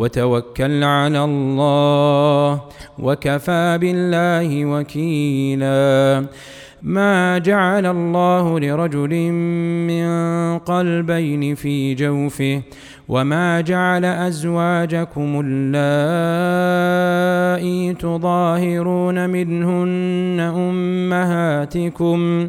وتوكل على الله وكفى بالله وكيلا. ما جعل الله لرجل من قلبين في جوفه وما جعل أزواجكم اللائي تظاهرون منهن أمهاتكم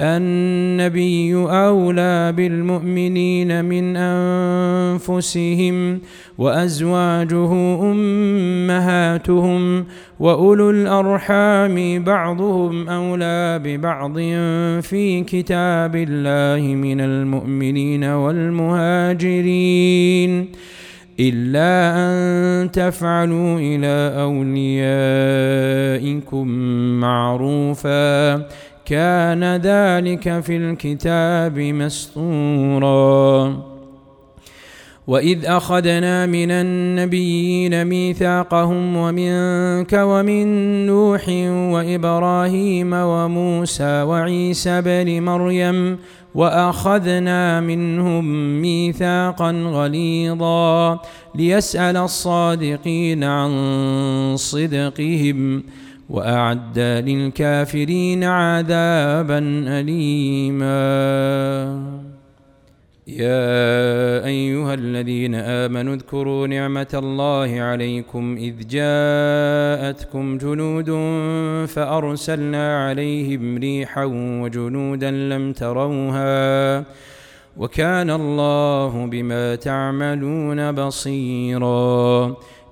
النبي أولى بالمؤمنين من أنفسهم وأزواجه أمهاتهم وأولو الأرحام بعضهم أولى ببعض في كتاب الله من المؤمنين والمهاجرين إلا أن تفعلوا إلى أوليائكم معروفاً كان ذلك في الكتاب مسطورا وإذ أخذنا من النبيين ميثاقهم ومنك ومن نوح وإبراهيم وموسى وعيسى بن مريم وأخذنا منهم ميثاقا غليظا ليسأل الصادقين عن صدقهم. وأعد للكافرين عذابا اليما. يا أيها الذين آمنوا اذكروا نعمة الله عليكم إذ جاءتكم جنود فأرسلنا عليهم ريحا وجنودا لم تروها وكان الله بما تعملون بصيرا.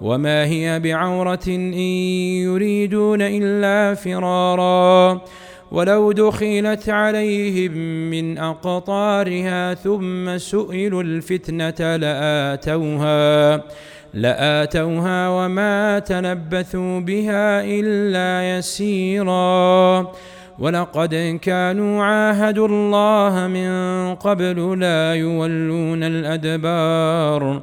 وما هي بعورة إن يريدون إلا فرارا ولو دخلت عليهم من أقطارها ثم سئلوا الفتنة لآتوها لآتوها وما تلبثوا بها إلا يسيرا ولقد كانوا عاهدوا الله من قبل لا يولون الأدبار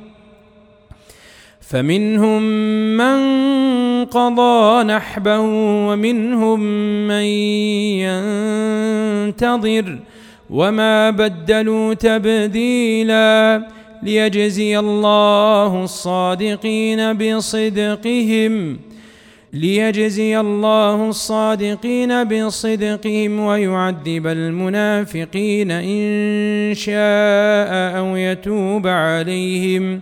فمنهم من قضى نحبه ومنهم من ينتظر وما بدلوا تبديلاً ليجزي الله الصادقين بصدقهم ليجزي الله الصادقين بصدقهم ويعذب المنافقين إن شاء أو يتوب عليهم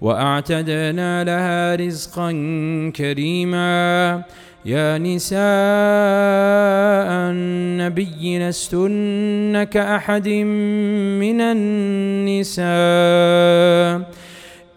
وأعتدنا لها رزقا كريما. يا نساء النبي لستن كأحد من النساء.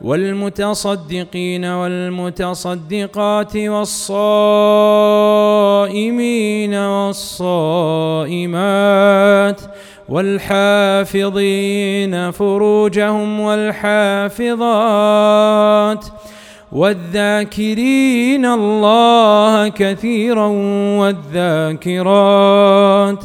والمتصدقين والمتصدقات والصائمين والصائمات والحافظين فروجهم والحافظات والذاكرين الله كثيرا والذاكرات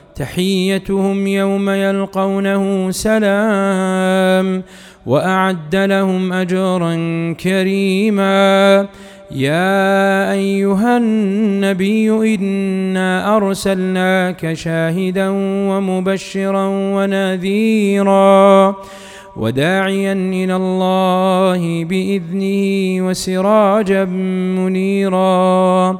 تحيتهم يوم يلقونه سلام وأعد لهم أجرا كريما. يا أيها النبي إنا أرسلناك شاهدا ومبشرا ونذيرا وداعيا إلى الله بإذنه وسراجا منيرا.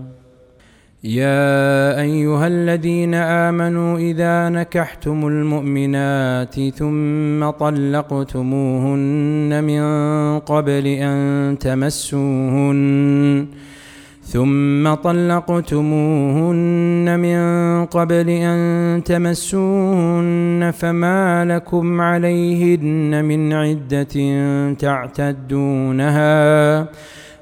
يا أيها الذين آمنوا إذا نكحتم المؤمنات ثم طلقتموهن من قبل أن تمسوهن ثم طلقتموهن من قبل أن تمسوهن فما لكم عليهن من عدة تعتدونها.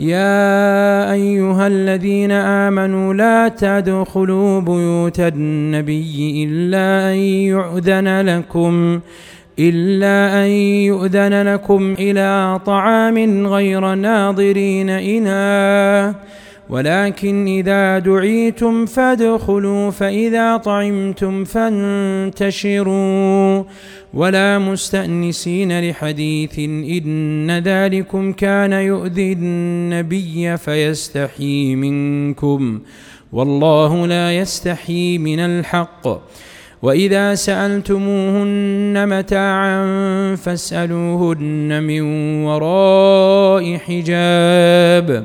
يا أيها الذين آمنوا لا تدخلوا بيوت النبي إلا أن يؤذن لكم إلا أن يؤذن لكم إلى طعام غير ناظرين إناه. ولكن إذا دعيتم فادخلوا فإذا طعمتم فانتشروا. ولا مستأنسين لحديث إن ذلكم كان يؤذي النبي فيستحي منكم. والله لا يستحي من الحق. وإذا سألتموهن متاعا فاسألوهن من وراء حجاب.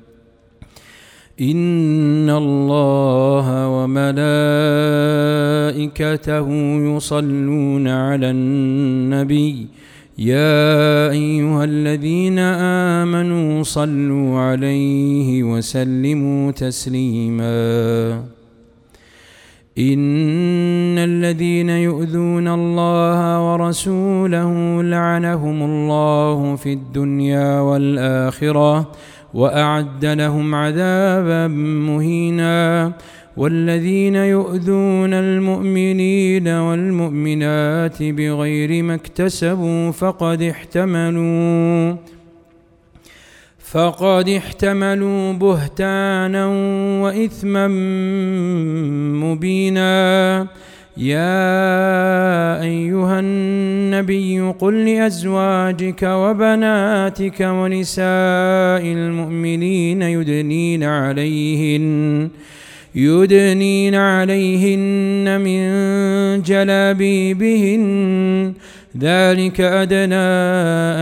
إن الله وملائكته يصلون على النبي. يا أيها الذين آمنوا صلوا عليه وسلموا تسليما. إن الذين يؤذون الله ورسوله لعنهم الله في الدنيا والآخرة. وأعد لهم عذابا مهينا والذين يؤذون المؤمنين والمؤمنات بغير ما اكتسبوا فقد احتملوا فقد احتملوا بهتانا وإثما مبينا يا أيها النبي قل لأزواجك وبناتك ونساء المؤمنين يدنين عليهن يدنين عليهن من جلابيبهن. ذلك أدنى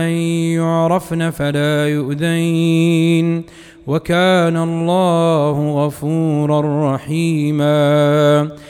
أن يعرفن فلا يؤذين. وكان الله غفورا رحيما.